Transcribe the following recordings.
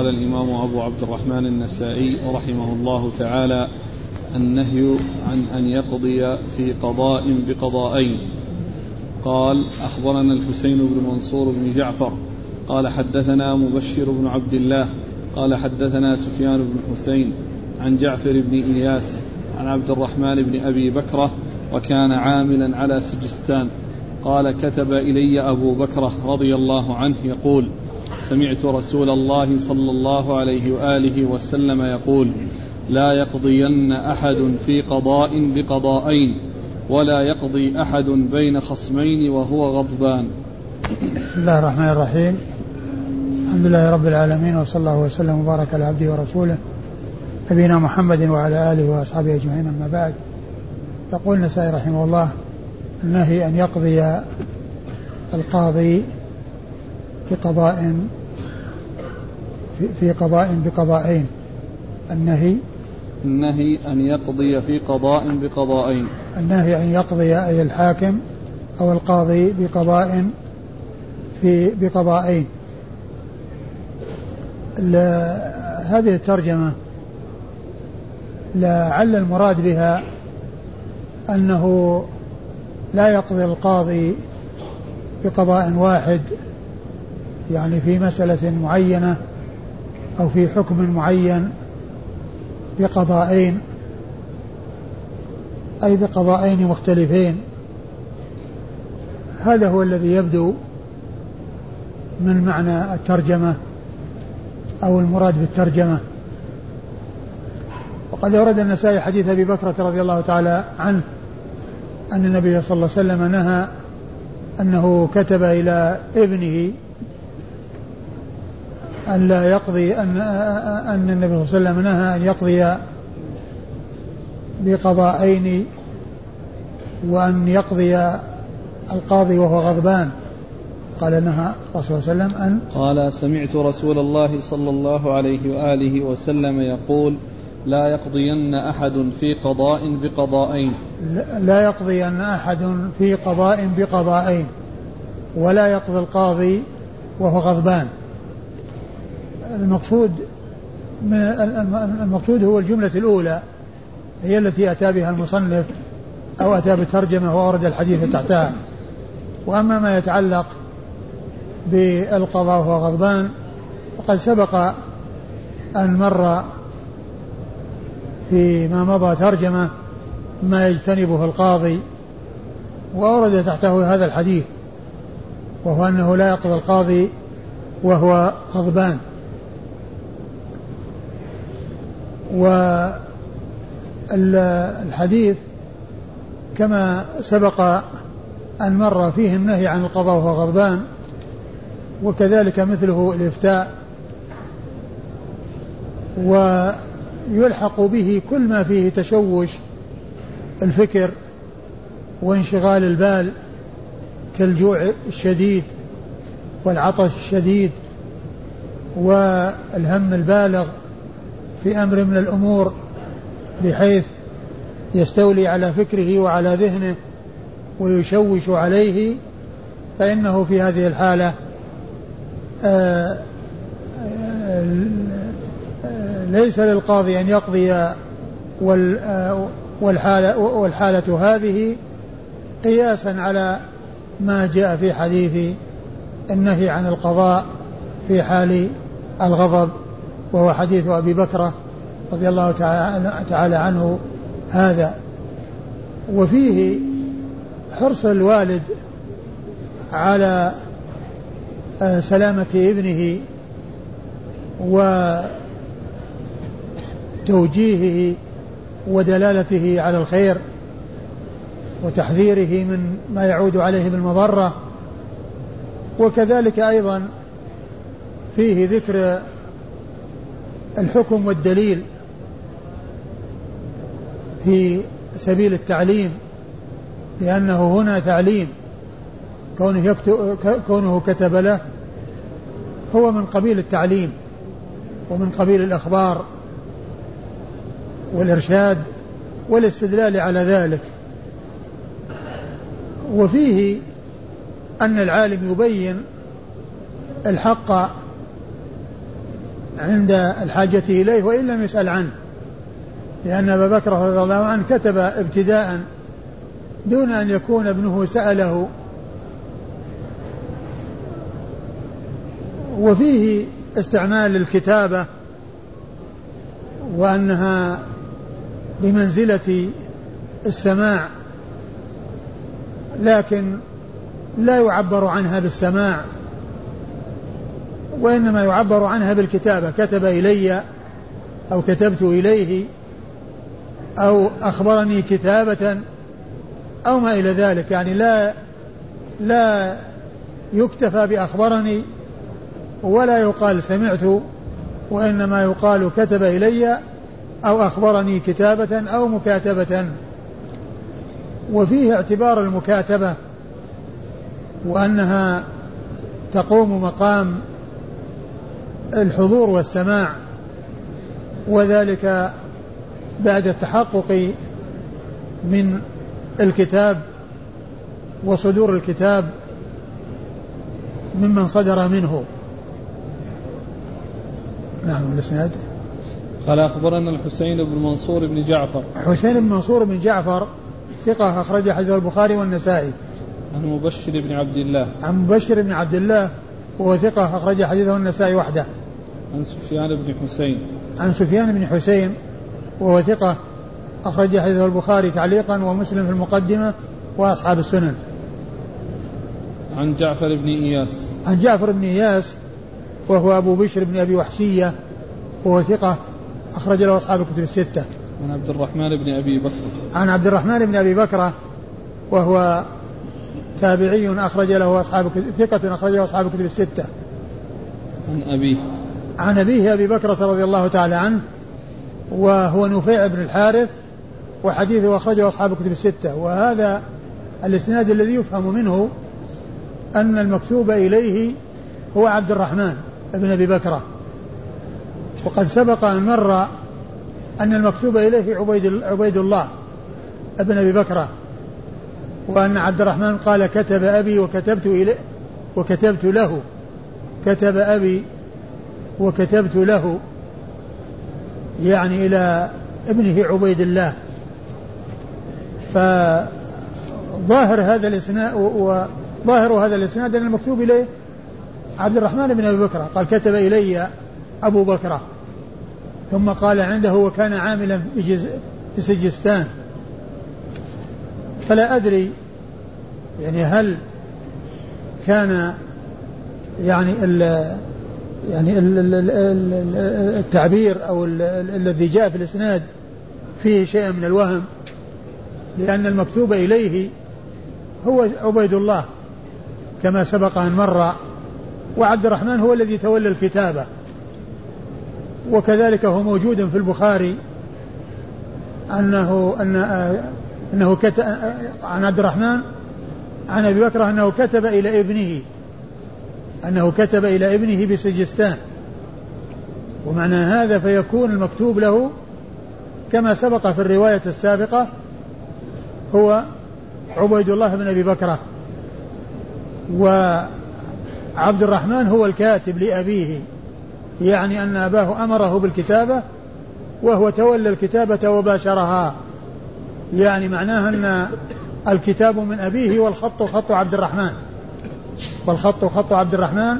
قال الإمام أبو عبد الرحمن النسائي رحمه الله تعالى النهي عن أن يقضي في قضاء بقضاءين قال أخبرنا الحسين بن منصور بن جعفر. قال حدثنا مبشر بن عبد الله. قال حدثنا سفيان بن حسين عن جعفر بن إياس عن عبد الرحمن بن أبي بكرة وكان عاملا على سجستان. قال كتب إلي أبو بكرة رضي الله عنه يقول سمعت رسول الله صلى الله عليه وآله وسلم يقول لا يقضين أحد في قضاء بقضاءين ولا يقضي أحد بين خصمين وهو غضبان. بسم الله الرحمن الرحيم. الحمد لله رب العالمين وصلى الله وسلم وبارك على عبده ورسوله نبينا محمد وعلى آله وأصحابه أجمعين أما بعد. يقول النسائي رحمه الله النهي أن يقضي القاضي بقضاء في قضاء بقضاءين النهي. النهي أن يقضي في قضاء بقضاءين النهي أن يقضي أي الحاكم أو القاضي بقضاء في بقضاءين هذه الترجمة لعل المراد بها أنه لا يقضي القاضي بقضاء واحد يعني في مسألة معينة أو في حكم معين بقضاءين أي بقضاءين مختلفين. هذا هو الذي يبدو من معنى الترجمة أو المراد بالترجمة. وقد أورد النسائي حديث أبي بكرة رضي الله تعالى عنه أن النبي صلى الله عليه وسلم نهى أنه كتب إلى ابنه أن لا يقضي أن أن النبي صلى الله عليه وسلم نهى أن يقضي بقضاءين وأن يقضي القاضي وهو غضبان. قال نهى الرسول صلى الله عليه وسلم أن قال سمعت رسول الله صلى الله عليه وآله وسلم يقول لا يقضين أحد في قضاء بقضاءين لا يقضين أحد في قضاء بقضاءين ولا يقضي القاضي وهو غضبان. المقصود المقصود هو الجملة الأولى هي التي أتى بها المصنف أو أتى بالترجمة وأورد الحديث تحتها. وأما ما يتعلق بالقضاء وهو غضبان وقد سبق أن مر فيما مضى ترجمة ما يجتنبه القاضي وأورد تحته هذا الحديث وهو أنه لا يقضي القاضي وهو غضبان. والحديث كما سبق أن مر فيه النهي عن القضاء وهو غضبان وكذلك مثله الإفتاء ويلحق به كل ما فيه تشوش الفكر وانشغال البال كالجوع الشديد والعطش الشديد والهم البالغ في أمر من الأمور بحيث يستولي على فكره وعلى ذهنه ويشوش عليه فإنه في هذه الحالة آه، آه، ليس للقاضي أن يقضي آه، والحالة, والحالة هذه قياسا على ما جاء في حديث النهي عن القضاء في حال الغضب. وهو حديث أبي بكرة رضي الله تعالى عنه هذا. وفيه حرص الوالد على آه، سلامة ابنه وتوجيهه ودلالته على الخير وتحذيره من ما يعود عليه بالمضرة وكذلك أيضا فيه ذكر الحكم والدليل في سبيل التعليم لأنه هنا تعليم كونه, يكتب كونه كتب له هو من قبيل التعليم ومن قبيل الأخبار والإرشاد والاستدلال على ذلك. وفيه أن العالم يبين الحق عند الحاجة إليه وإن لم يسأل عنه. لأن أبا بكر رضي الله عنه كتب ابتداء دون أن يكون ابنه سأله. وفيه استعمال الكتابة وأنها بمنزلة السماع لكن لا يعبر عنها بالسماع وإنما يعبر عنها بالكتابة. كتب إلي أو كتبت إليه أو أخبرني كتابة أو ما إلى ذلك. يعني لا لا يكتفى بأخبرني ولا يقال سمعت وإنما يقال كتب إلي أو أخبرني كتابة أو مكاتبة. وفيه اعتبار المكاتبة وأنها تقوم مقام الحضور والسماع وذلك بعد التحقق من الكتاب وصدور الكتاب ممن صدر منه. نعم الإسناد. قال أخبرنا الحسين بن منصور بن جعفر. حسين بن منصور بن جعفر ثقة أخرج حديث البخاري والنسائي. عن مبشر بن عبد الله. عن مبشر بن عبد الله وهو ثقة أخرج حديثه النسائي وحده. عن سفيان بن حسين. عن سفيان بن حسين وهو ثقة أخرج حديثه البخاري تعليقا ومسلم في المقدمة وأصحاب السنن. عن جعفر بن إياس. عن جعفر بن إياس وهو أبو بشر بن أبي وحشية وهو ثقة أخرج له أصحاب الكتب الستة. عن عبد الرحمن بن أبي بكر. عن عبد الرحمن بن أبي بكرة وهو تابعي أخرج له أصحاب ثقة أخرج له أصحاب الكتب الستة. عن أبيه. عن أبيه أبي بكرة رضي الله تعالى عنه وهو نفيع بن الحارث وحديثه أخرجه أصحاب الكتب الستة. وهذا الإسناد الذي يفهم منه أن المكتوب إليه هو عبد الرحمن بن أبي بكرة وقد سبق أن مر أن المكتوب إليه عبيد, عبيد الله ابن أبي بكرة وأن عبد الرحمن قال كتب أبي وكتبت إليه وكتبت له. كتب أبي وكتبت له يعني إلى ابنه عبيد الله. فظاهر هذا الإسناد وظاهر هذا الإسناد أن المكتوب إليه عبد الرحمن بن أبي بكر. قال كتب إلي أبو بكر. ثم قال عنده وكان عاملا في سجستان. فلا أدري يعني هل كان يعني ال يعني التعبير أو الذي جاء في الإسناد فيه شيء من الوهم لأن المكتوب إليه هو عبيد الله كما سبق أن مر وعبد الرحمن هو الذي تولى الكتابة وكذلك هو موجود في البخاري انه ان أنه كتب عن عبد الرحمن عن أبي بكر أنه كتب إلى ابنه. أنه كتب إلى ابنه بسجستان. ومعنى هذا فيكون المكتوب له كما سبق في الرواية السابقة هو عبيد الله بن أبي بكرة. وعبد الرحمن هو الكاتب لأبيه يعني أن أباه أمره بالكتابة وهو تولى الكتابة وباشرها. يعني معناها أن الكتاب من أبيه والخط خط عبد الرحمن. والخط خط عبد الرحمن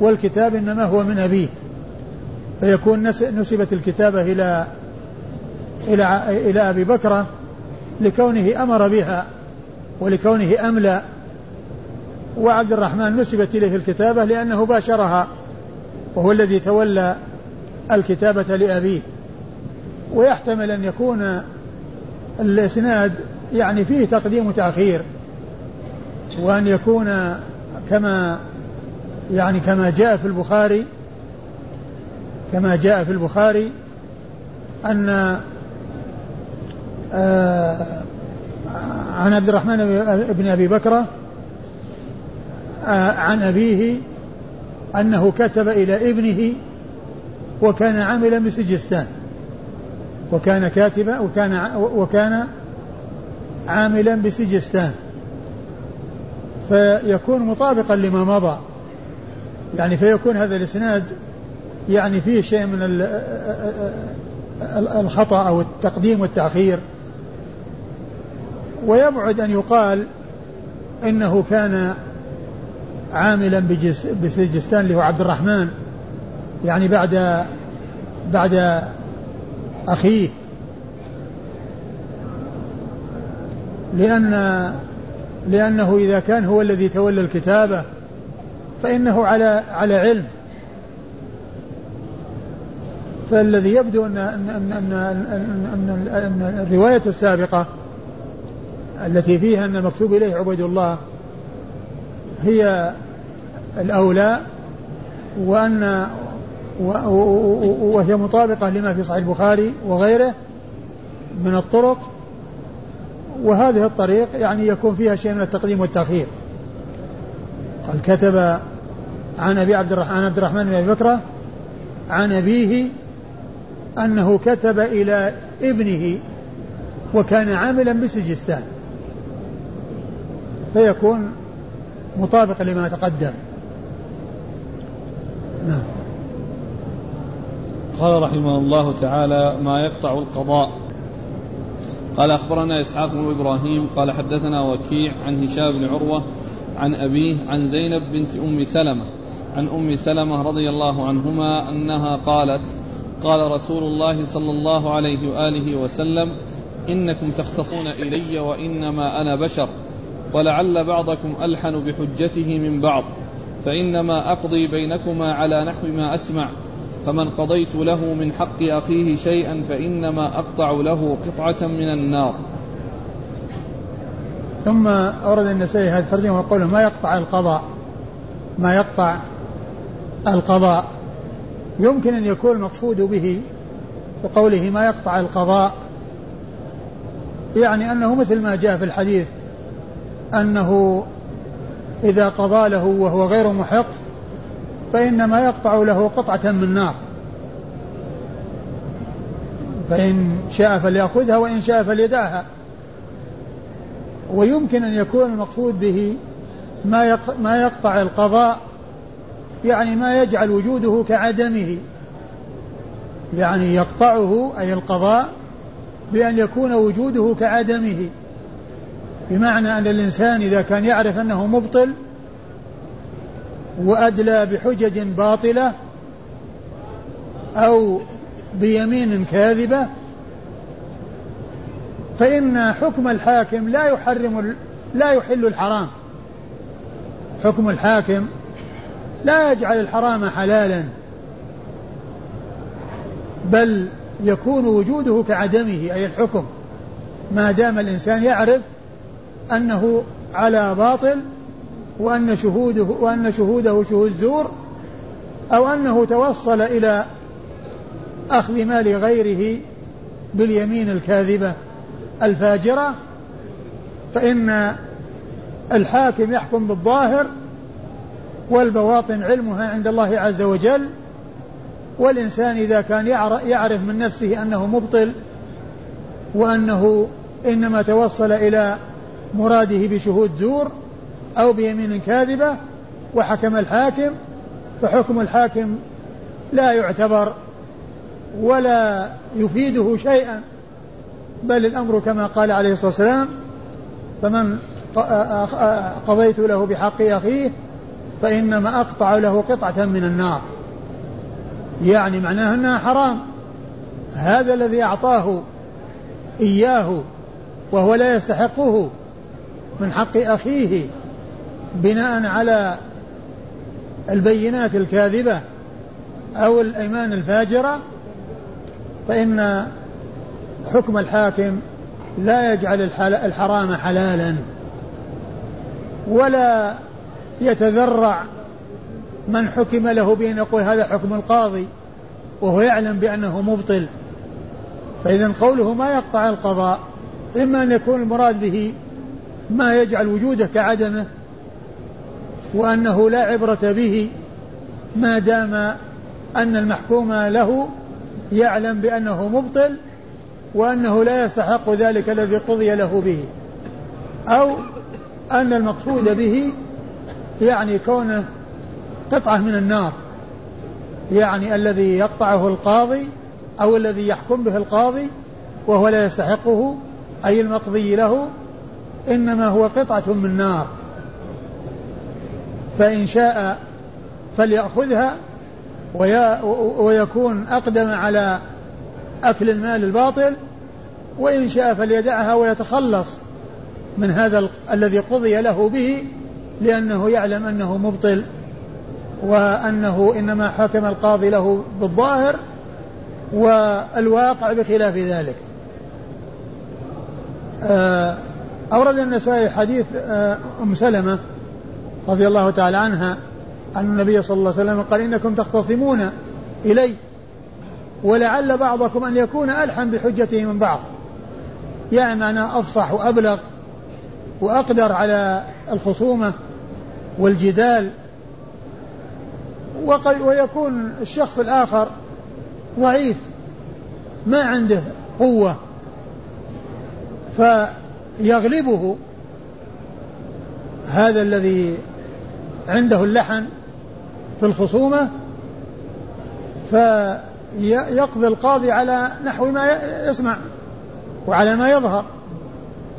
والكتاب إنما هو من أبيه. فيكون نسبت الكتابة إلى إلى إلى أبي بكرة لكونه أمر بها ولكونه أملى. وعبد الرحمن نسبت إليه الكتابة لأنه باشرها وهو الذي تولى الكتابة لأبيه. ويحتمل أن يكون الإسناد يعني فيه تقديم وتأخير وأن يكون كما يعني كما جاء في البخاري كما جاء في البخاري أن آه عن عبد الرحمن بن أبي بكرة آه عن أبيه أنه كتب إلى ابنه وكان عاملا بسجستان. وكان كاتبا وكان وكان عاملا بسجستان. فيكون مطابقا لما مضى. يعني فيكون هذا الإسناد يعني فيه شيء من الخطأ أو التقديم والتأخير. ويبعد أن يقال إنه كان عاملا بسجستان اللي هو عبد الرحمن. يعني بعد بعد أخيه. لأن لأنه إذا كان هو الذي تولى الكتابة فإنه على على علم. فالذي يبدو أن أن أن أن, أن, الرواية السابقة التي فيها أن المكتوب إليه عبيد الله هي الأولى وأن وهي مطابقة لما في صحيح البخاري وغيره من الطرق. وهذه الطريق يعني يكون فيها شيء من التقديم والتأخير. قال كتب عن أبي عبد الرحمن عن عبد الرحمن بن أبي بكرة عن أبيه أنه كتب إلى ابنه وكان عاملا بسجستان فيكون مطابق لما تقدم. نعم. قال رحمه الله تعالى ما يقطع القضاء قال أخبرنا إسحاق بن إبراهيم قال حدثنا وكيع عن هشام بن عروة عن أبيه عن زينب بنت أم سلمة عن أم سلمة رضي الله عنهما أنها قالت قال رسول الله صلى الله عليه وآله وسلم إنكم تختصون إلي وإنما أنا بشر ولعل بعضكم ألحن بحجته من بعض فإنما أقضي بينكما على نحو ما أسمع. فمن قضيت له من حق أخيه شيئا فإنما أقطع له قطعة من النار. ثم أورد النسائي هذا الترجمة وقوله ما يقطع القضاء ما يقطع القضاء. يمكن أن يكون المقصود به وقوله ما يقطع القضاء يعني أنه مثل ما جاء في الحديث أنه إذا قضى له وهو غير محق فإنما يقطع له قطعة من نار. فإن شاء فليأخذها وإن شاء فليدعها. ويمكن أن يكون المقصود به ما ما يقطع القضاء يعني ما يجعل وجوده كعدمه. يعني يقطعه أي القضاء بأن يكون وجوده كعدمه. بمعنى أن الإنسان إذا كان يعرف أنه مبطل وأدلى بحجج باطلة أو بيمين كاذبة فإن حكم الحاكم لا يحرم لا يحل الحرام. حكم الحاكم لا يجعل الحرام حلالا بل يكون وجوده كعدمه أي الحكم. ما دام الإنسان يعرف أنه على باطل وأن شهوده وأن شهوده شهود زور أو أنه توصل إلى أخذ مال غيره باليمين الكاذبة الفاجرة فإن الحاكم يحكم بالظاهر والبواطن علمها عند الله عز وجل والإنسان إذا كان يعرف من نفسه أنه مبطل وأنه إنما توصل إلى مراده بشهود زور أو بيمين كاذبة وحكم الحاكم فحكم الحاكم لا يعتبر ولا يفيده شيئا بل الأمر كما قال عليه الصلاة والسلام فمن قضيت له بحق أخيه فإنما أقطع له قطعة من النار. يعني معناه أنها حرام. هذا الذي أعطاه إياه وهو لا يستحقه من حق أخيه بناء على البينات الكاذبة أو الأيمان الفاجرة فإن حكم الحاكم لا يجعل الحرام حلالا ولا يتذرع من حكم له بأن يقول هذا حكم القاضي وهو يعلم بأنه مبطل. فإذا قوله ما يقطع القضاء إما أن يكون المراد به ما يجعل وجوده كعدمه وأنه لا عبرة به ما دام أن المحكوم له يعلم بأنه مبطل وأنه لا يستحق ذلك الذي قضي له به. أو أن المقصود به يعني كونه قطعة من النار يعني الذي يقطعه القاضي أو الذي يحكم به القاضي وهو لا يستحقه أي المقضي له إنما هو قطعة من نار. فإن شاء فليأخذها ويكون أقدم على أكل المال الباطل وإن شاء فليدعها ويتخلص من هذا الذي قضي له به لأنه يعلم أنه مبطل وأنه إنما حكم القاضي له بالظاهر والواقع بخلاف ذلك. آه، أورد النسائي حديث آه، أم سلمة رضي الله تعالى عنها أن النبي صلى الله عليه وسلم قال إنكم تختصمون إلي ولعل بعضكم أن يكون ألحن بحجته من بعض. يعني معنى أفصح وأبلغ وأقدر على الخصومة والجدال وقد ويكون الشخص الآخر ضعيف ما عنده قوة فيغلبه هذا الذي عنده اللحن في الخصومة فيقضي القاضي على نحو ما يسمع وعلى ما يظهر.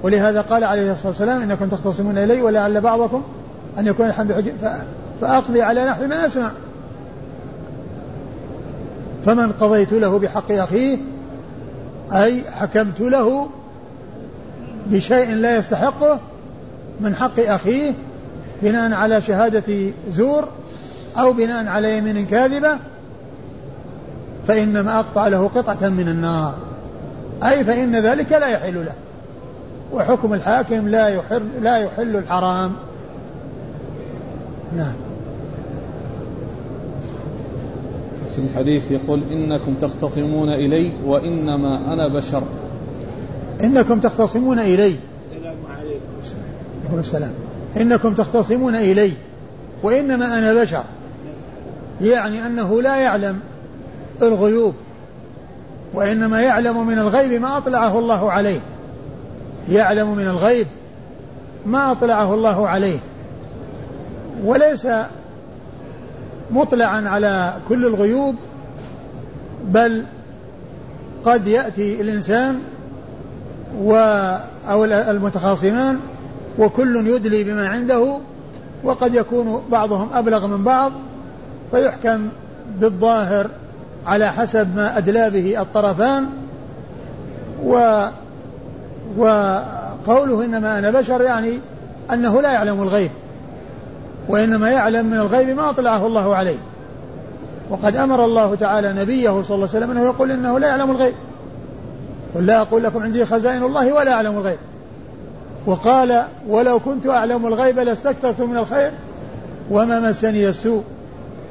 ولهذا قال عليه الصلاة والسلام إنكم تختصمون إلي ولعل بعضكم أن يكون الحمد بحجة فأقضي على نحو ما أسمع فمن قضيت له بحق أخيه أي حكمت له بشيء لا يستحقه من حق أخيه بناء على شهادة زور أو بناء على يمين كاذبة فإنما أقطع له قطعة من النار. أي فإن ذلك لا يحل له. وحكم الحاكم لا يحل لا يحل الحرام. نعم. في الحديث يقول إنكم تختصمون إلي وإنما أنا بشر. إنكم تختصمون إلي. السلام عليكم. السلام. إنكم تختصمون إلي وإنما أنا بشر. يعني أنه لا يعلم الغيوب وإنما يعلم من الغيب ما أطلعه الله عليه. يعلم من الغيب ما أطلعه الله عليه. وليس مطلعا على كل الغيوب بل قد يأتي الإنسان و أو المتخاصمان وكل يدلي بما عنده وقد يكون بعضهم أبلغ من بعض فيحكم بالظاهر على حسب ما أدلى به الطرفان و وقوله إنما أنا بشر يعني أنه لا يعلم الغيب وإنما يعلم من الغيب ما أطلعه الله عليه وقد أمر الله تعالى نبيه صلى الله عليه وسلم أنه يقول إنه لا يعلم الغيب قل لا أقول لكم عندي خزائن الله ولا أعلم الغيب وقال ولو كنت أعلم الغيب لاستكثرت من الخير وما مسني السوء.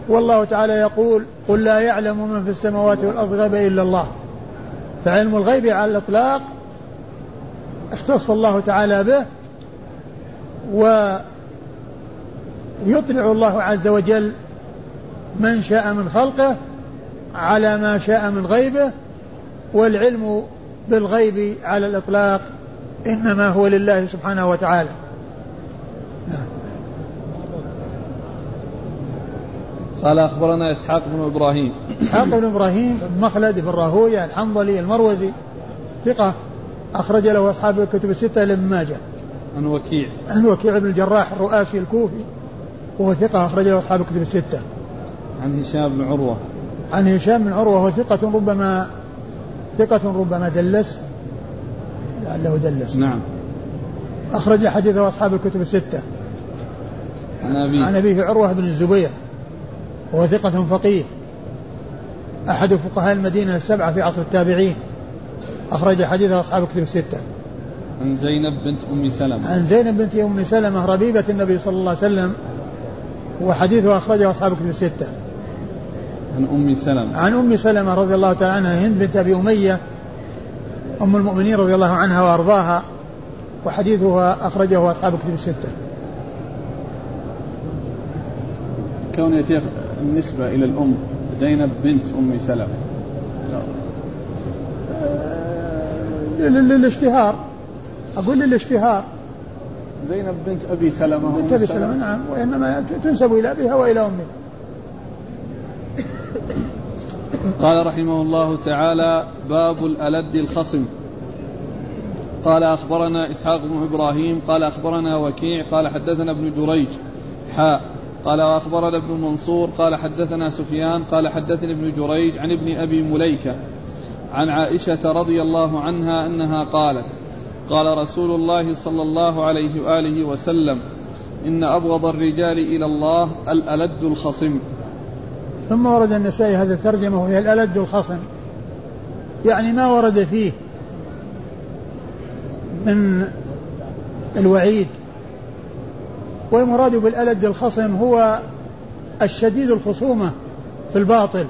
والله تعالى يقول قل لا يعلم من في السماوات والأرض غيب إلا الله. فعلم الغيب على الإطلاق اختص الله تعالى به ويطلع الله عز وجل من شاء من خلقه على ما شاء من غيبه والعلم بالغيب على الإطلاق إنما هو لله سبحانه وتعالى. نعم. قال أخبرنا إسحاق بن إبراهيم. إسحاق بن إبراهيم بن مخلد بن راهوية الحنظلي المروزي ثقة أخرج له أصحاب الكتب الستة لابن ماجه. عن وكيع. عن وكيع بن الجراح الرؤاسي الكوفي وهو ثقة أخرج له أصحاب الكتب الستة. عن هشام بن عروة. عن هشام بن عروة وهو ثقة ربما ثقة ربما دلس. لعله دلس. نعم. أخرج حديثه أصحاب الكتب الستة. عن أبيه. عن أبيه عروة بن الزبير وهو ثقة فقيه. أحد فقهاء المدينة السبعة في عصر التابعين. أخرج حديثه أصحاب الكتب الستة. عن زينب بنت أم سلمة. عن زينب بنت أم سلمة ربيبة النبي صلى الله عليه وسلم وحديثه أخرجه أصحاب الكتب الستة. عن أم سلمة. عن أم سلمة رضي الله تعالى عنها هند بنت أبي أمية أم المؤمنين رضي الله عنها وأرضاها وحديثها أخرجه أصحاب الكتب الستة. كون يا شيخ النسبة إلى الأم زينب بنت أم سلمة. للاشتهار. أقول للاشتهار. زينب بنت أبي سلمة بنت أبي سلمة. نعم. وإنما تنسب إلى أبيها وإلى أمها. قال رحمه الله تعالى باب الألد الخصم. قال أخبرنا إسحاق بن إبراهيم قال أخبرنا وكيع قال حدثنا ابن جريج حاء قال وأخبرنا ابن منصور قال حدثنا سفيان قال حدثني ابن جريج عن ابن أبي مليكة عن عائشة رضي الله عنها أنها قالت قال رسول الله صلى الله عليه وآله وسلم إن أبغض الرجال إلى الله الألد الخصم. ثم ورد النسائي هذه الترجمة وهي الألد الخصم. يعني ما ورد فيه من الوعيد. والمراد بالألد الخصم هو الشديد الخصومة في الباطل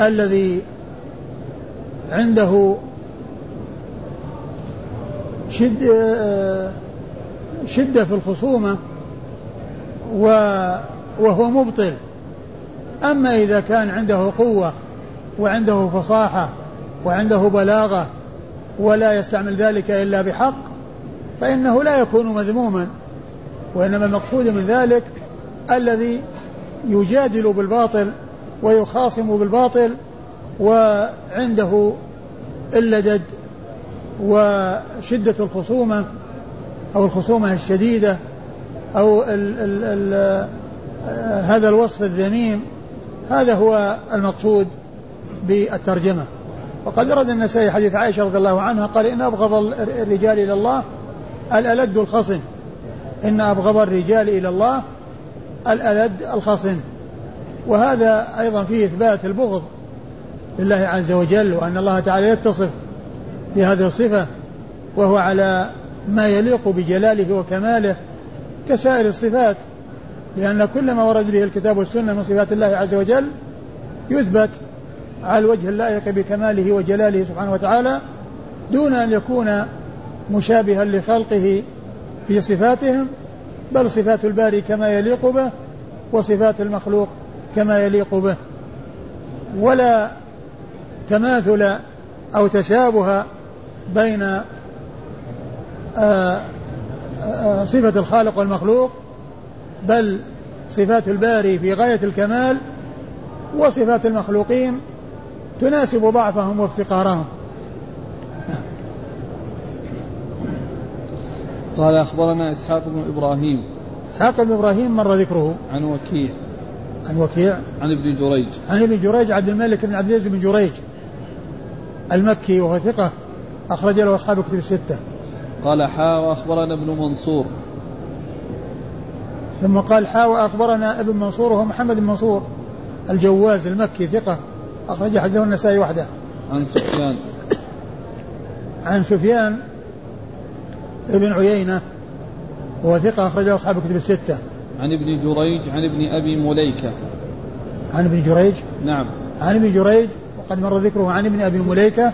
الذي عنده شد شدة في الخصومة وهو مبطل. أما إذا كان عنده قوة وعنده فصاحة وعنده بلاغة ولا يستعمل ذلك إلا بحق فإنه لا يكون مذموما وإنما المقصود من ذلك الذي يجادل بالباطل ويخاصم بالباطل وعنده اللدد وشدة الخصومة أو الخصومة الشديدة أو ال ال ال هذا الوصف الذميم هذا هو المقصود بالترجمة. وقد رد النسائي حديث عائشة رضي الله عنها قال إن أبغض الرجال إلى الله الألد الخصم. إن أبغض الرجال إلى الله الألد الخصم. وهذا أيضا فيه إثبات البغض لله عز وجل وأن الله تعالى يتصف بهذه الصفة وهو على ما يليق بجلاله وكماله كسائر الصفات. لأن كل ما ورد به الكتاب والسنة من صفات الله عز وجل يثبت على الوجه اللائق بكماله وجلاله سبحانه وتعالى دون أن يكون مشابها لخلقه في صفاتهم بل صفات الباري كما يليق به وصفات المخلوق كما يليق به. ولا تماثل أو تشابه بين آه، آآ آه، صفة الخالق والمخلوق بل صفات الباري في غاية الكمال وصفات المخلوقين تناسب ضعفهم وافتقارهم. قال أخبرنا إسحاق بن إبراهيم إسحاق بن إبراهيم مر ذكره؟ عن وكيع. عن وكيع. عن ابن جريج. عن ابن جريج عبد الملك بن عبد العزيز بن جريج المكي وهو ثقة أخرج له أصحاب كتب الستة. قال حا وأخبرنا ابن منصور. ثم قال حا وأخبرنا ابن منصور وهو محمد بن منصور الجواز المكي ثقة. أخرج حديثه النسائي وحده. عن سفيان. عن سفيان ابن عيينة وهو ثقة أخرجه أصحاب الكتب الستة. عن ابن جريج عن ابن أبي مليكة. عن ابن جريج؟ نعم. عن ابن جريج وقد مر ذكره عن ابن أبي مليكة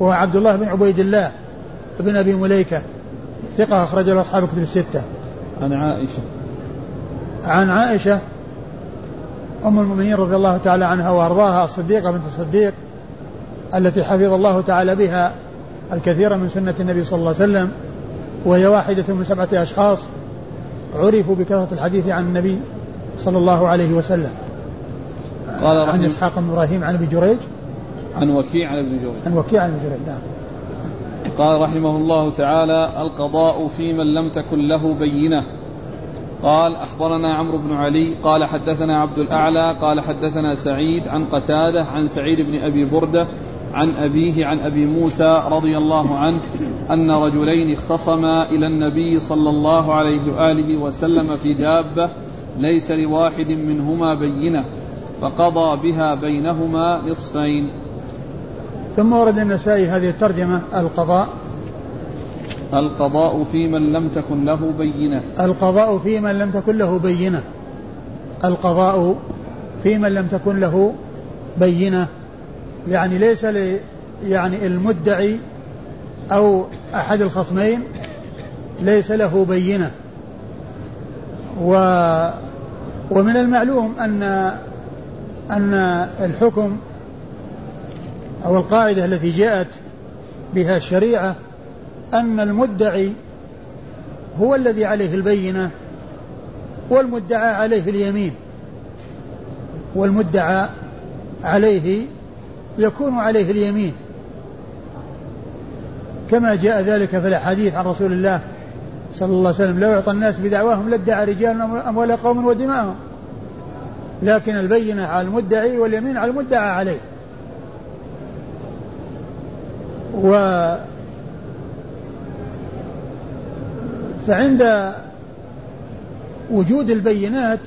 وهو عبد الله بن عبيد الله ابن أبي مليكة. ثقة أخرج له أصحاب الكتب الستة. عن عائشة. عن عائشة أم المؤمنين رضي الله تعالى عنها وأرضاها الصديقة بنت الصديق التي حفظ الله تعالى بها الكثير من سنة النبي صلى الله عليه وسلم وهي واحدة من سبعة أشخاص عرفوا بكثرة الحديث عن النبي صلى الله عليه وسلم. قال عن إسحاق بن إبراهيم عن أبي جريج. عن وكيع عن ابن جريج. عن وكيع عن ابن جريج نعم. قال رحمه الله تعالى القضاء في من لم تكن له بينة. قال أخبرنا عمرو بن علي قال حدثنا عبد الأعلى قال حدثنا سعيد عن قتادة عن سعيد بن أبي بردة عن أبيه عن أبي موسى رضي الله عنه أن رجلين اختصما إلى النبي صلى الله عليه وآله وسلم في دابة ليس لواحد منهما بينة فقضى بها بينهما نصفين. ثم ورد النسائي هذه الترجمة القضاء. القضاء في من لم تكن له بينة. القضاء في من لم تكن له بينة. القضاء في من لم تكن له بينة. يعني ليس لي يعني المدعي أو أحد الخصمين ليس له بينة. و ومن المعلوم أن أن الحكم أو القاعدة التي جاءت بها الشريعة أن المدعي هو الذي عليه البينة والمدعى عليه اليمين والمدعى عليه يكون عليه اليمين. كما جاء ذلك في الأحاديث عن رسول الله صلى الله عليه وسلم لو يعطى الناس بدعواهم لادعى رجال أموال قوم ودماءهم. لكن البينة على المدعي واليمين على المدعى عليه. و فعند وجود البينات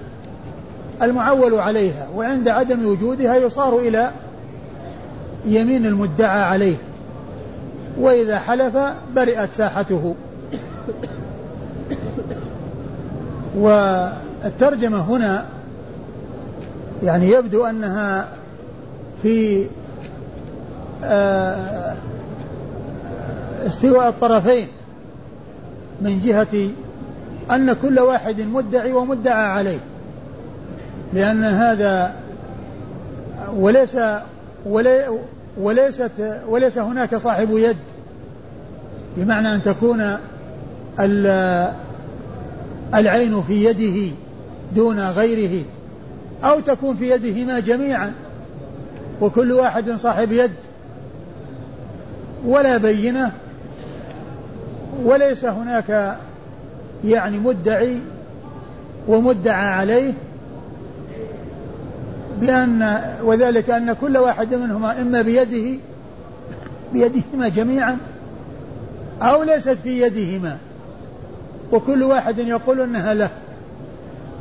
المعول عليها وعند عدم وجودها يصار إلى يمين المدعى عليه وإذا حلف برئت ساحته. والترجمة هنا يعني يبدو أنها في آه، استواء الطرفين. من جهة أن كل واحد مدعي ومدعى عليه لأن هذا وليس وليست وليس هناك صاحب يد بمعنى أن تكون العين في يده دون غيره أو تكون في يدهما جميعا وكل واحد صاحب يد ولا بينة وليس هناك يعني مدعي ومدعى عليه بأن وذلك أن كل واحد منهما إما بيده بيدهما جميعا أو ليست في يدهما. وكل واحد يقول إنها له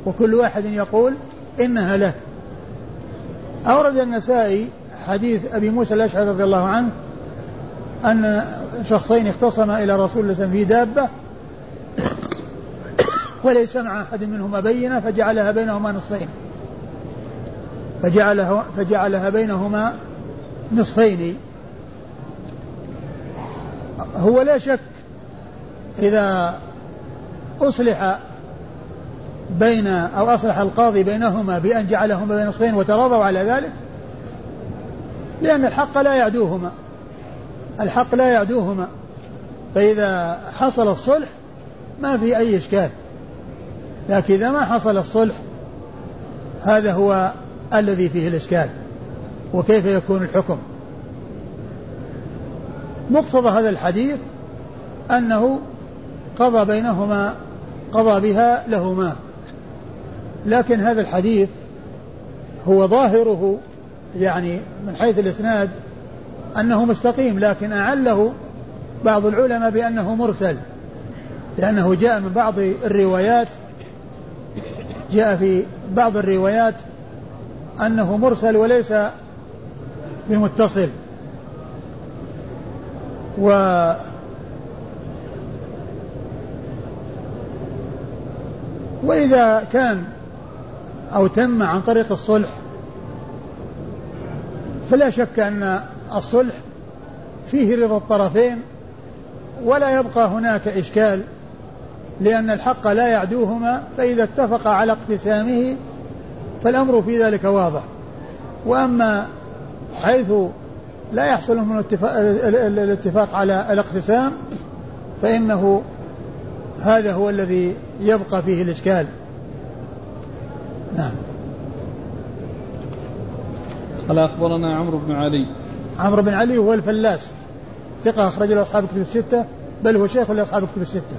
وكل واحد يقول إنها له. أورد النسائي حديث أبي موسى الأشعري رضي الله عنه أن شخصين اختصما إلى رسول الله في دابة وليس مع أحد منهما بينة فجعلها بينهما نصفين. فجعلها فجعلها بينهما نصفين. هو لا شك إذا أصلح بين أو أصلح القاضي بينهما بأن جعلهما بين نصفين وتراضوا على ذلك لأن الحق لا يعدوهما. الحق لا يعدوهما. فإذا حصل الصلح ما في أي إشكال. لكن إذا ما حصل الصلح هذا هو الذي فيه الإشكال. وكيف يكون الحكم؟ مقتضى هذا الحديث أنه قضى بينهما قضى بها لهما. لكن هذا الحديث هو ظاهره يعني من حيث الإسناد أنه مستقيم لكن أعله بعض العلماء بأنه مرسل لأنه جاء من بعض الروايات جاء في بعض الروايات أنه مرسل وليس بمتصل. و وإذا كان أو تم عن طريق الصلح فلا شك أن الصلح فيه رضا الطرفين ولا يبقى هناك إشكال لأن الحق لا يعدوهما فإذا اتفق على اقتسامه فالأمر في ذلك واضح. وأما حيث لا يحصل من الاتفاق على الاقتسام فإنه هذا هو الذي يبقى فيه الإشكال. نعم. قال أخبرنا عمرو بن علي. عمرو بن علي هو الفلاس. ثقة أخرج له أصحاب كتب الستة بل هو شيخ لأصحاب كتب الستة.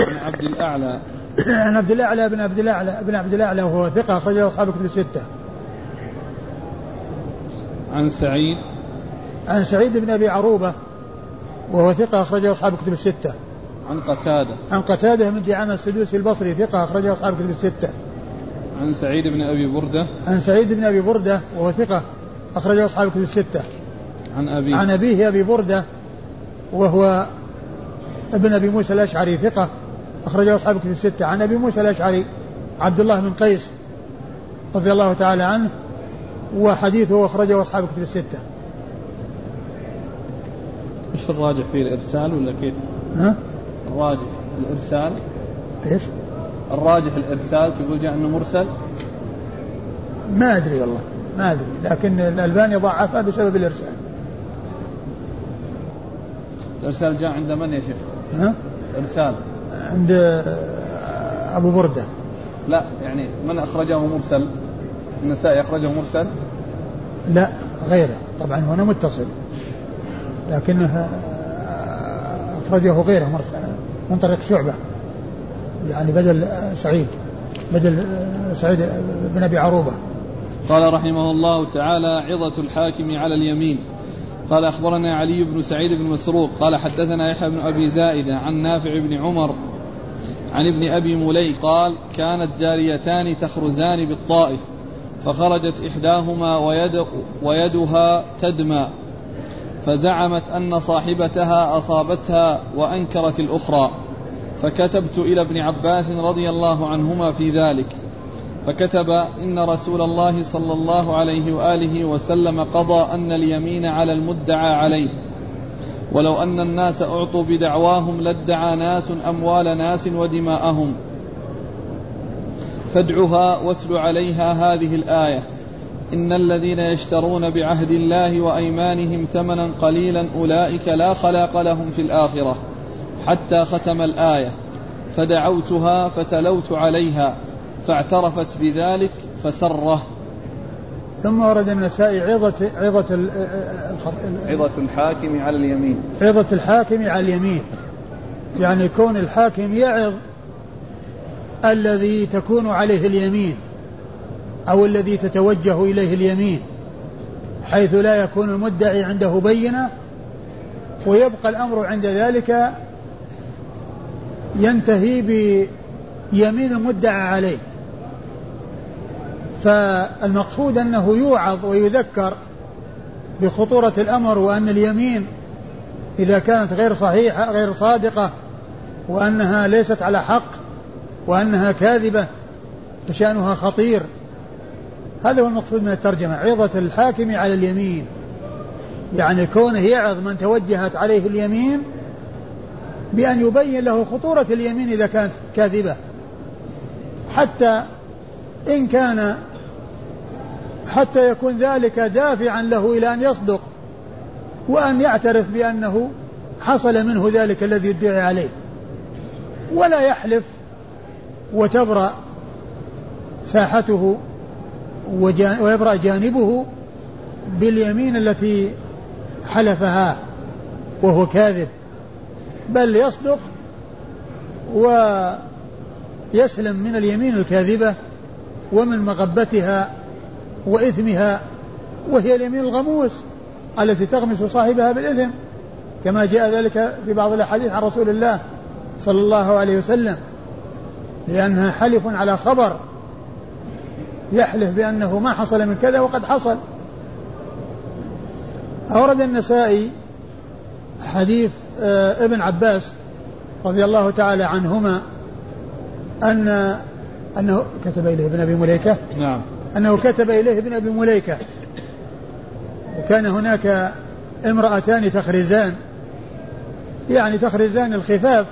عن عبد الأعلى. عن عبد الأعلى بن عبد الأعلى بن عبد الأعلى وهو ثقة أخرج له أصحاب كتب الستة. عن سعيد. عن سعيد بن أبي عروبة وهو ثقة أخرجه أصحاب كتب الستة. عن قتادة. عن قتادة من دعامة السدوسي البصري ثقة أخرجه أصحاب كتب الستة. عن سعيد بن أبي بردة. عن سعيد بن أبي بردة وهو ثقة أخرجه أصحاب كتب الستة عن أبيه عن أبيه أبي بردة وهو ابن أبي موسى الأشعري ثقة أخرجه أصحاب كتب الستة عن أبي موسى الأشعري عبد الله بن قيس رضي الله تعالى عنه وحديثه أخرجه أصحاب كتب الستة إيش الراجح فيه الإرسال ولا كيف؟ ها؟ الراجح الإرسال إيش؟ الراجح الإرسال تقول جاء أنه مرسل؟ ما أدري والله ما أدري. لكن الألباني ضعفها بسبب الإرسال. الإرسال جاء عند من يا شيخ؟ ها؟ إرسال. عند أبو بردة. لا يعني من أخرجه مرسل؟ النسائي أخرجه مرسل؟ لا غيره. طبعا هنا متصل. لكنه أخرجه غيره من طريق شعبة. يعني بدل سعيد. بدل سعيد بن أبي عروبة. قال رحمه الله تعالى عظة الحاكم على اليمين. قال أخبرنا علي بن سعيد بن مسروق قال حدثنا يحيى بن أبي زائدة عن نافع بن عمر عن ابن أبي ملي قال كانت جاريتان تخرزان بالطائف فخرجت إحداهما ويد ويدها تدمى فزعمت أن صاحبتها أصابتها وأنكرت الأخرى فكتبت إلى ابن عباس رضي الله عنهما في ذلك. فكتب إن رسول الله صلى الله عليه وآله وسلم قضى أن اليمين على المدعى عليه. ولو أن الناس أعطوا بدعواهم لادعى ناس أموال ناس ودماءهم. فادعها واتل عليها هذه الآية. إن الذين يشترون بعهد الله وأيمانهم ثمنا قليلا أولئك لا خلاق لهم في الآخرة. حتى ختم الآية. فدعوتها فتلوت عليها. فاعترفت بذلك فسره. ثم ورد النسائي عظة عظة عظة الحاكم على اليمين. عظة الحاكم على اليمين. يعني كون الحاكم يعظ الذي تكون عليه اليمين أو الذي تتوجه إليه اليمين حيث لا يكون المدعي عنده بينة ويبقى الأمر عند ذلك ينتهي بيمين المدعى عليه. فالمقصود أنه يوعظ ويذكر بخطورة الأمر وأن اليمين إذا كانت غير صحيحة غير صادقة وأنها ليست على حق وأنها كاذبة فشأنها خطير. هذا هو المقصود من الترجمة عظة الحاكم على اليمين. يعني كونه يعظ من توجهت عليه اليمين بأن يبين له خطورة اليمين إذا كانت كاذبة. حتى إن كان حتى يكون ذلك دافعا له إلى أن يصدق وأن يعترف بأنه حصل منه ذلك الذي يدعي عليه. ولا يحلف وتبرأ ساحته ويبرأ جانبه باليمين التي حلفها وهو كاذب بل يصدق ويسلم من اليمين الكاذبة ومن مغبتها وإثمها وهي اليمين الغموس التي تغمس صاحبها بالإثم كما جاء ذلك في بعض الأحاديث عن رسول الله صلى الله عليه وسلم لأنها حلف على خبر يحلف بأنه ما حصل من كذا وقد حصل. أورد النسائي حديث آه، ابن عباس رضي الله تعالى عنهما أن أنه كتب إليه ابن أبي مليكة نعم. أنه كتب إليه ابن أبي مليكة. وكان هناك امرأتان تخرزان. يعني تخرزان الخفاف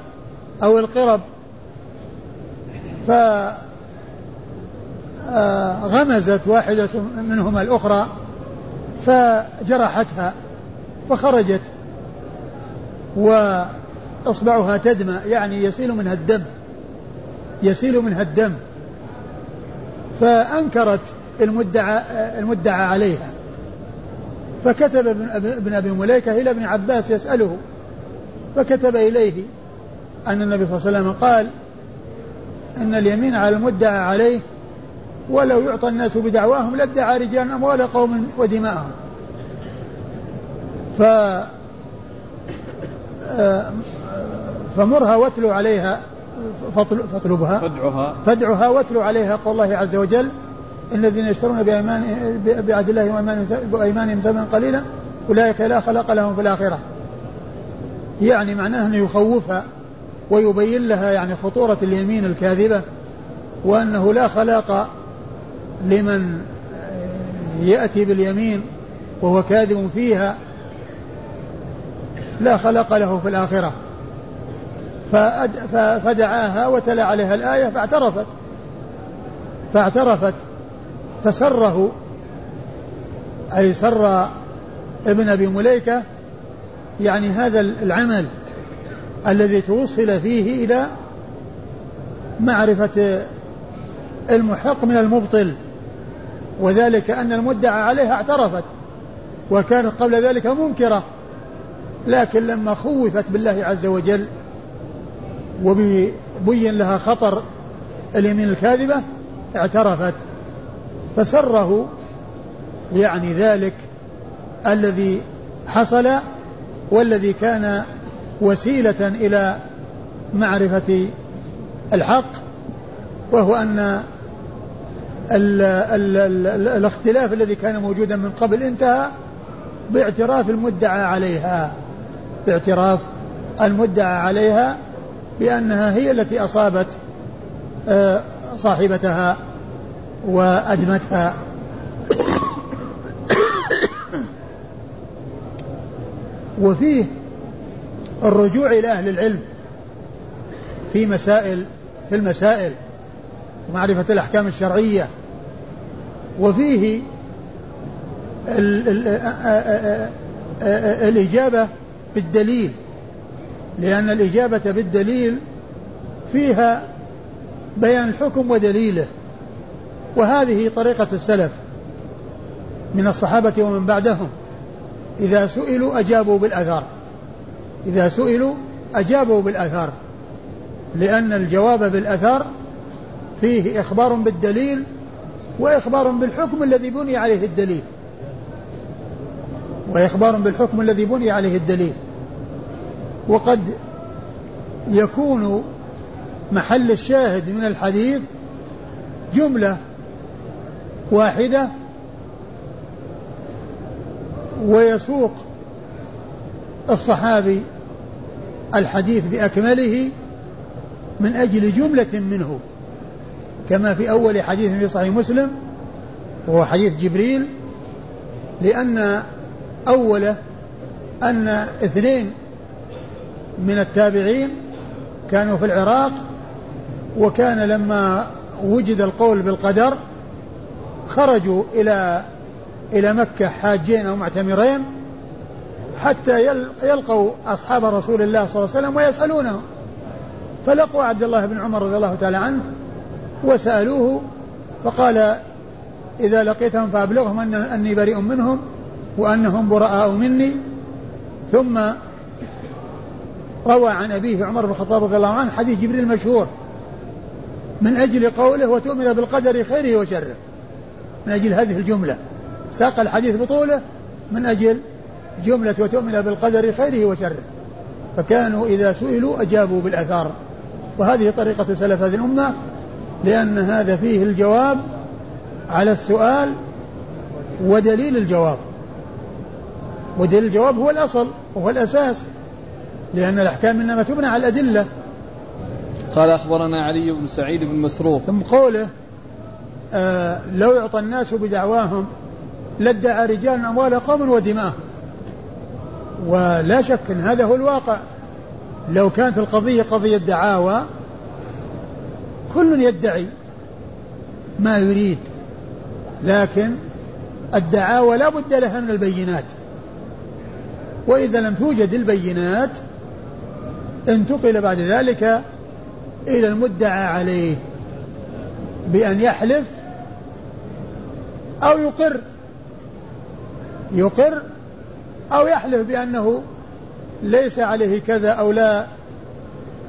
أو القرب. فغمزت واحدة منهما الأخرى فجرحتها فخرجت. وإصبعها تدمى يعني يسيل منها الدم يسيل منها الدم. فأنكرت المدعى المدعى عليها. فكتب ابن أبي مليكة إلى ابن عباس يسأله فكتب إليه أن النبي صلى الله عليه وسلم قال إن اليمين على المدعى عليه ولو يعطى الناس بدعواهم لادعى رجال أموال قوم ودماءهم. ف آه، فمرها واتلو عليها فاطلبها. فادعها. فادعها واتلو عليها قول الله عز وجل الذين يشترون بأيمان بعهد الله وأيمانهم ثمنا قليلا أولئك لا خلق لهم في الآخرة. يعني معناه أنه يخوفها ويبين لها يعني خطورة اليمين الكاذبة وأنه لا خلاق لمن يأتي باليمين وهو كاذب فيها لا خلق له في الآخرة. فدعاها وتلا عليها الآية فاعترفت. فاعترفت. فسره. أي سر ابن أبي مليكة. يعني هذا العمل الذي توصل فيه إلى معرفة المحق من المبطل. وذلك أن المدعى عليها اعترفت. وكانت قبل ذلك منكرة. لكن لما خوفت بالله عز وجل وبين لها خطر اليمين الكاذبة اعترفت. فسره يعني ذلك الذي حصل والذي كان وسيلة إلى معرفة الحق وهو أن ال ال ال الاختلاف الذي كان موجودا من قبل انتهى باعتراف المدعى عليها. باعتراف المدعى عليها بأنها هي التي أصابت آه، صاحبتها وأدمتها وفيه الرجوع إلى أهل العلم في مسائل في المسائل ومعرفة الأحكام الشرعية. وفيه ال ال الإجابة بالدليل. لأن الإجابة بالدليل فيها بيان الحكم ودليله وهذه طريقة السلف من الصحابة ومن بعدهم. إذا سئلوا أجابوا بالأثار. إذا سئلوا أجابوا بالأثار لأن الجواب بالأثار فيه إخبار بالدليل وإخبار بالحكم الذي بني عليه الدليل. وإخبار بالحكم الذي بني عليه الدليل. وقد يكون محل الشاهد من الحديث جملة واحدة ويسوق الصحابي الحديث بأكمله من أجل جملة منه كما في أول حديث في صحيح مسلم وهو حديث جبريل لأن أوله أن اثنين من التابعين كانوا في العراق وكان لما وجد القول بالقدر خرجوا إلى إلى مكة حاجين أو معتمرين حتى يلقوا أصحاب رسول الله صلى الله عليه وسلم ويسألونه. فلقوا عبد الله بن عمر رضي الله تعالى عنه وسألوه فقال إذا لقيتهم فأبلغهم أن أني بريء منهم وأنهم براء مني. ثم روى عن أبيه عمر بن الخطاب رضي الله عنه حديث جبريل المشهور. من أجل قوله وتؤمن بالقدر خيره وشره. من أجل هذه الجملة. ساق الحديث بطوله من أجل جملة وتؤمن بالقدر خيره وشره. فكانوا إذا سئلوا أجابوا بالأثار. وهذه طريقة سلف هذه الأمة لأن هذا فيه الجواب على السؤال ودليل الجواب. ودليل الجواب هو الأصل وهو الأساس. لأن الأحكام إنما تبنى على الأدلة. قال أخبرنا علي بن سعيد بن مسروق. ثم قوله آه لو يعطى الناس بدعواهم لادعى رجال أموال قوم ودماءهم. ولا شك أن هذا هو الواقع. لو كانت القضية قضية دعاوى كل يدعي ما يريد. لكن الدعاوى لا بد لها من البينات. وإذا لم توجد البينات انتقل بعد ذلك إلى المدعى عليه بأن يحلف أو يقر يقر أو يحلف بأنه ليس عليه كذا أو لا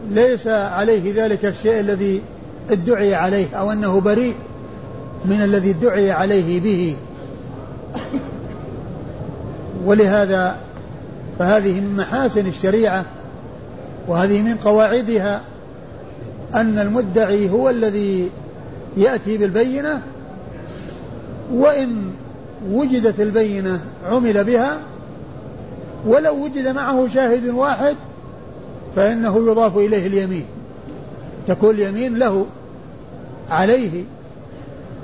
ليس عليه ذلك الشيء الذي ادعي عليه أو أنه بريء من الذي ادعي عليه به. ولهذا فهذه من محاسن الشريعة وهذه من قواعدها أن المدعي هو الذي يأتي بالبينة وإن وجدت البينة عمل بها ولو وجد معه شاهد واحد فإنه يضاف إليه اليمين. تكون اليمين له عليه.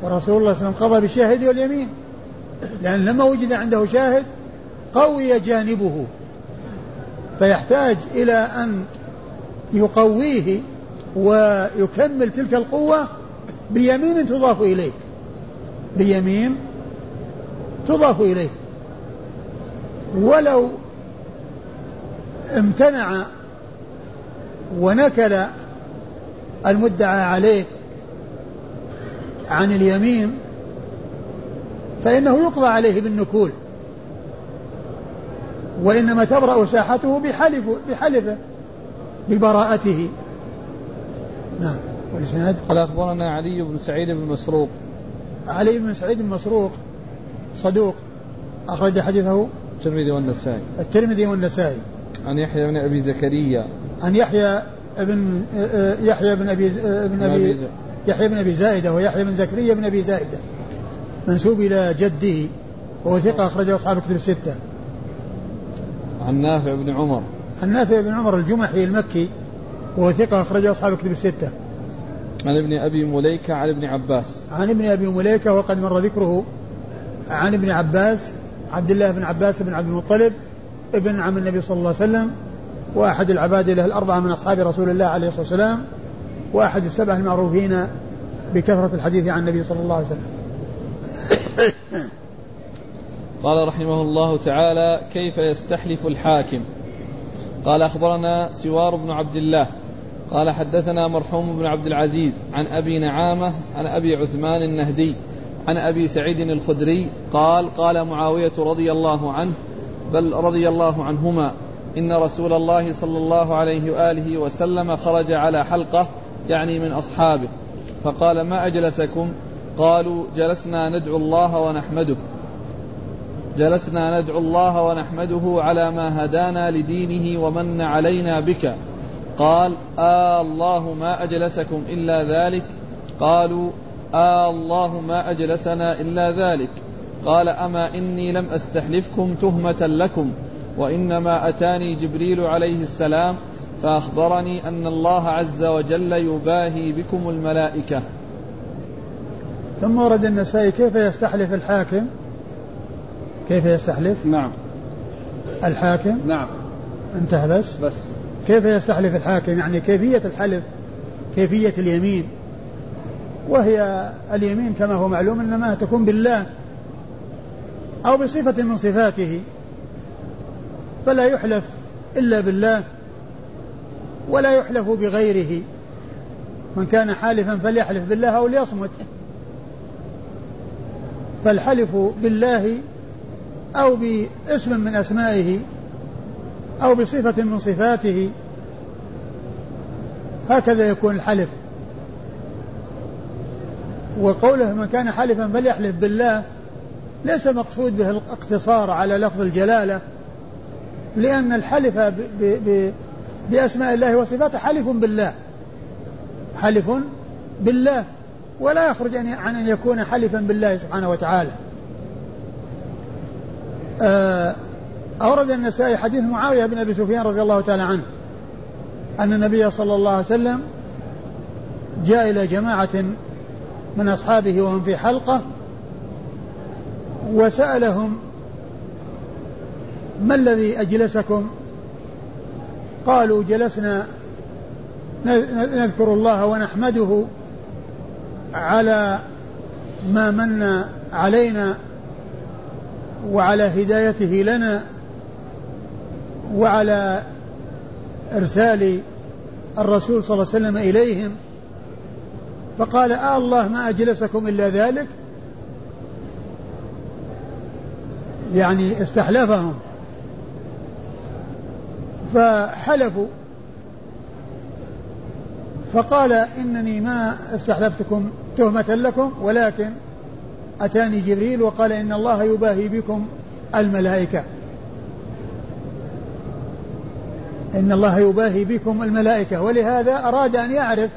ورسول الله صلى الله عليه وسلم قضى بالشاهد واليمين. لأن لما وجد عنده شاهد قوي جانبه. فيحتاج إلى أن يقويه ويكمل تلك القوة بيمين تضاف إليه. بيمين تضاف إليه. ولو امتنع ونكل المدعى عليه عن اليمين فإنه يقضى عليه بالنكول. وإنما تبرأ ساحته بحلف بحلفه ببراءته. نعم. والإسناد؟ قال أخبرنا علي بن سعيد بن مسروق. علي بن سعيد بن مسروق صدوق. أخرج حديثه الترمذي والنسائي. الترمذي والنسائي. عن يحيى بن أبي زكريا. عن يحيى بن يحيى بن أبي بن أبي يحيى بن أبي زائدة ويحيى بن زكريا بن أبي زائدة. منسوب إلى جده وهو ثقة أخرجه أصحاب الكتب الستة. عن نافع بن عمر. عن نافع بن عمر الجمحي المكي وهو ثقة أخرجه أصحاب الكتب الستة. عن ابن أبي مليكة عن ابن عباس. عن ابن أبي مليكة وقد مر ذكره عن ابن عباس عبد الله بن عباس بن عبد المطلب ابن عم النبي صلى الله عليه وسلم وأحد العباد له الأربعة من أصحاب رسول الله عليه الصلاة والسلام وأحد السبعة المعروفين بكثرة الحديث عن النبي صلى الله عليه وسلم. قال رحمه الله تعالى كيف يستحلف الحاكم؟ قال أخبرنا سوار بن عبد الله. قال حدثنا مرحوم بن عبد العزيز عن أبي نعامة عن أبي عثمان النهدي عن أبي سعيد الخدري قال قال معاوية رضي الله عنه بل رضي الله عنهما إن رسول الله صلى الله عليه وآله وسلم خرج على حلقة يعني من أصحابه فقال ما أجلسكم؟ قالوا جلسنا ندعو الله ونحمده. جلسنا ندعو الله ونحمده على ما هدانا لدينه ومن علينا بك. قال آه الله ما أجلسكم إلا ذلك. قالوا آه الله ما أجلسنا إلا ذلك. قال أما إني لم أستحلفكم تهمة لكم وإنما أتاني جبريل عليه السلام فأخبرني أن الله عز وجل يباهي بكم الملائكة. ثم ورد النسائي كيف يستحلف الحاكم؟ كيف يستحلف؟ نعم. الحاكم؟ نعم. انتهى بس. بس. كيف يستحلف الحاكم؟ يعني كيفية الحلف؟ كيفية اليمين؟ وهي اليمين كما هو معلوم إنما تكون بالله أو بصفة من صفاته. فلا يحلف إلا بالله ولا يحلف بغيره. من كان حالفا فليحلف بالله أو ليصمت. فالحلف بالله أو باسم من أسمائه أو بصفة من صفاته هكذا يكون الحلف. وقوله من كان حلفا فليحلف بالله ليس مقصود به الاقتصار على لفظ الجلالة لأن الحلف بأسماء الله وصفاته حلف بالله حلف بالله ولا يخرج عن أن يكون حلفا بالله سبحانه وتعالى. أورد النسائي حديث معاوية بن أبي سفيان رضي الله تعالى عنه أن النبي صلى الله عليه وسلم جاء إلى جماعة من أصحابه وهم في حلقة وسألهم ما الذي أجلسكم؟ قالوا جلسنا نذكر الله ونحمده على ما من علينا وعلى هدايته لنا وعلى إرسال الرسول صلى الله عليه وسلم إليهم فقال آه الله ما أجلسكم إلا ذلك؟ يعني استحلفهم. فحلفوا. فقال إنني ما استحلفتكم تهمة لكم ولكن أتاني جبريل وقال إن الله يباهي بكم الملائكة. إن الله يباهي بكم الملائكة. ولهذا أراد أن يعرف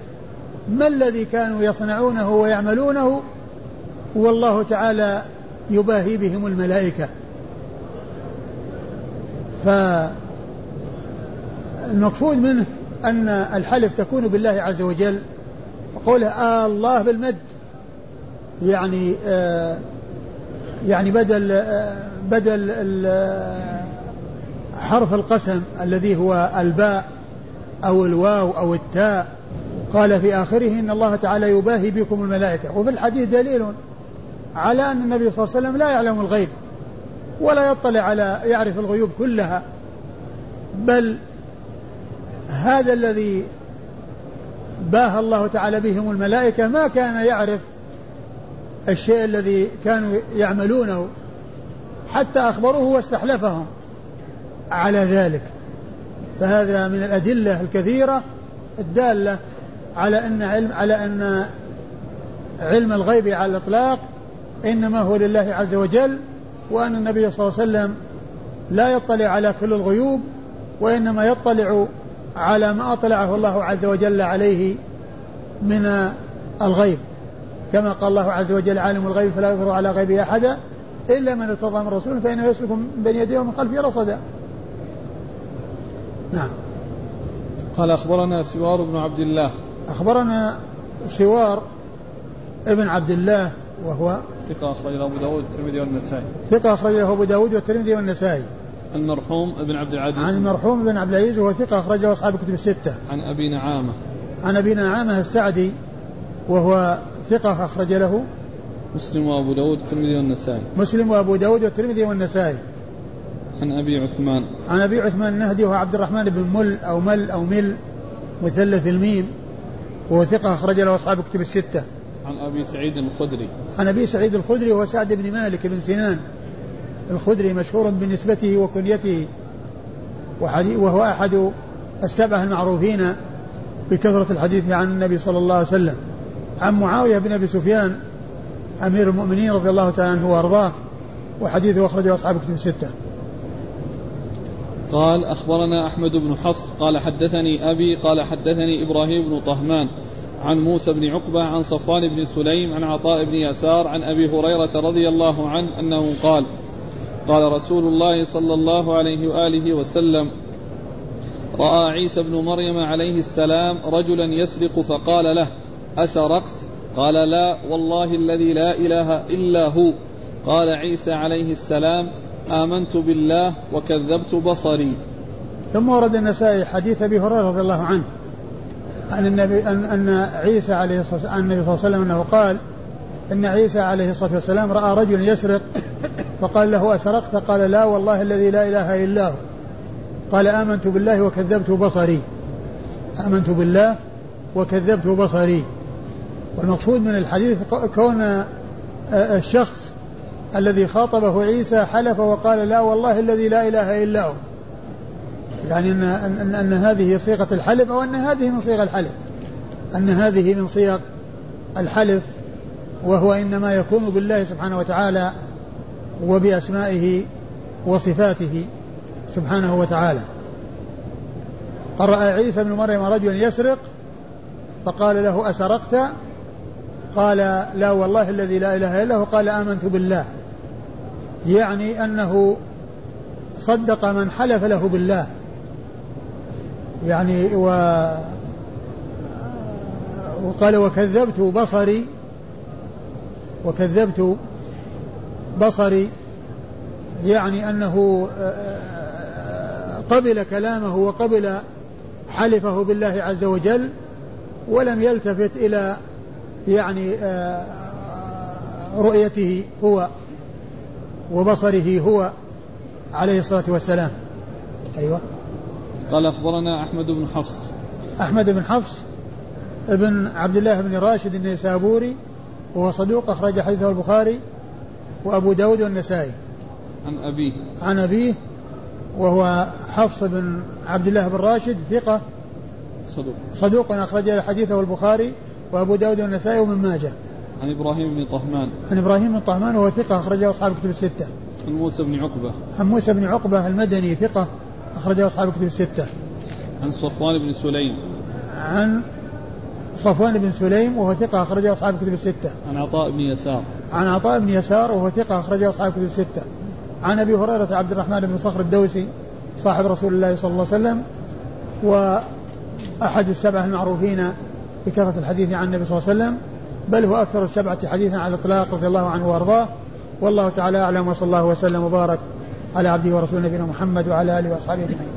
ما الذي كانوا يصنعونه ويعملونه والله تعالى يباهي بهم الملائكة. فالمقصود منه أن الحلف تكون بالله عز وجل. وقوله آه الله بالمد. يعني آه يعني بدل آه بدل حرف القسم الذي هو الباء أو الواو أو التاء قال في آخره إن الله تعالى يباهي بكم الملائكة. وفي الحديث دليل على أن النبي صلى الله عليه وسلم لا يعلم الغيب ولا يطلع على يعرف الغيوب كلها. بل هذا الذي باهى الله تعالى بهم الملائكة ما كان يعرف الشيء الذي كانوا يعملونه حتى أخبروه واستحلفهم على ذلك. فهذا من الأدلة الكثيرة الدالة على أن علم على أن علم الغيب على الإطلاق إنما هو لله عز وجل وأن النبي صلى الله عليه وسلم لا يطلع على كل الغيوب وإنما يطلع على ما أطلعه الله عز وجل عليه من الغيب. كما قال الله عز وجل عالم الغيب فلا يظهر على غيبه أحدا إلا من ارتضى من رسول فإنه يسلك من بين يديه ومن خلفه رصدا نعم. قال أخبرنا سوار بن عبد الله. أخبرنا سوار ابن عبد الله وهو ثقة أخرج له أبو داود والترمذي والنسائي. ثقة أخرج له أبو داود والترمذي والنسائي. المرحوم ابن عبد العزيز. عن المرحوم ابن عبد العزيز وهو ثقة أخرجه أصحاب الكتب الستة. عن أبي نعامة. عن أبي نعامة السعدي وهو ثقة أخرج له مسلم وأبو داود والترمذي والنسائي. مسلم وأبو داود والترمذي والنسائي. عن أبي عثمان. عن أبي عثمان النهدي وهو عبد الرحمن بن مل أو مل أو مل مثلث الميم وهو ثقة أخرج له أصحاب الكتب الستة. عن أبي سعيد الخدري. عن أبي سعيد الخدري وهو سعد بن مالك بن سنان. الخدري مشهور بنسبته وكنيته وهو أحد السبعة المعروفين بكثرة الحديث عن النبي صلى الله عليه وسلم. عن معاوية بن أبي سفيان أمير المؤمنين رضي الله تعالى عنه وأرضاه وحديثه أخرجه أصحاب كتب الستة. قال أخبرنا أحمد بن حفص قال حدثني أبي قال حدثني إبراهيم بن طهمان عن موسى بن عقبة عن صفوان بن سليم عن عطاء بن يسار عن أبي هريرة رضي الله عنه أنه قال قال رسول الله صلى الله عليه وآله وسلم رأى عيسى بن مريم عليه السلام رجلا يسرق فقال له أسرقت؟ قال لا والله الذي لا إله إلا هو. قال عيسى عليه السلام آمنت بالله وكذبت بصري. ثم ورد النسائي حديث أبي هريرة رضي الله عنه عن النبي أن, أن عيسى عليه الصلاة والسلام النبي صلى الله عليه وسلم أنه قال إن عيسى عليه الصلاة والسلام رأى رجل يسرق فقال له أسرقت؟ قال لا والله الذي لا إله إلا هو. قال آمنت بالله وكذبت بصري. آمنت بالله وكذبت بصري. والمقصود من الحديث كون الشخص الذي خاطبه عيسى حلف وقال لا والله الذي لا إله إلا هو. يعني أن, أن, أن هذه صيغة الحلف أو أن هذه من صيغ الحلف. أن هذه من صيغ الحلف وهو إنما يكون بالله سبحانه وتعالى وبأسمائه وصفاته سبحانه وتعالى. قرأ عيسى بن مريم رجلا يسرق فقال له أسرقت؟ قال لا والله الذي لا إله إلا هو قال آمنت بالله. يعني أنه صدق من حلف له بالله. يعني و وقال وكذبت بصري وكذبت بصري. يعني أنه قبل كلامه وقبل حلفه بالله عز وجل ولم يلتفت إلى يعني رؤيته هو وبصره هو عليه الصلاة والسلام. أيوة. قال أخبرنا أحمد بن حفص. أحمد بن حفص ابن عبد الله بن راشد النيسابوري وهو صدوق أخرج حديثه البخاري وأبو داود والنسائي. عن أبيه. عن أبيه وهو حفص بن عبد الله بن راشد ثقة. صدوق. صدوق أخرج حديثه البخاري وأبو داود والنسائي ومن ماجه عن إبراهيم بن طهمان عن إبراهيم بن طهمان وهو ثقة أخرجه أصحاب الكتب الستة عن موسى بن عقبة عن موسى بن عقبة المدني ثقة أخرجه أصحاب الكتب الستة عن صفوان بن سليم عن صفوان بن سليم وهو ثقة أخرجه أصحاب الكتب الستة. عن عطاء بن يسار. عن عطاء بن يسار وهو ثقة أخرجه أصحاب الكتب الستة. عن أبي هريرة عبد الرحمن بن صخر الدوسي صاحب رسول الله صلى الله عليه وسلم وأحد السبعة المعروفين بكثرة الحديث عن النبي صلى الله عليه وسلم بل هو أكثر السبعة حديثا على الإطلاق رضي الله عنه وأرضاه والله تعالى أعلم وصلى الله وسلم وبارك على عبده ورسوله نبينا محمد وعلى آله وأصحابه أجمعين.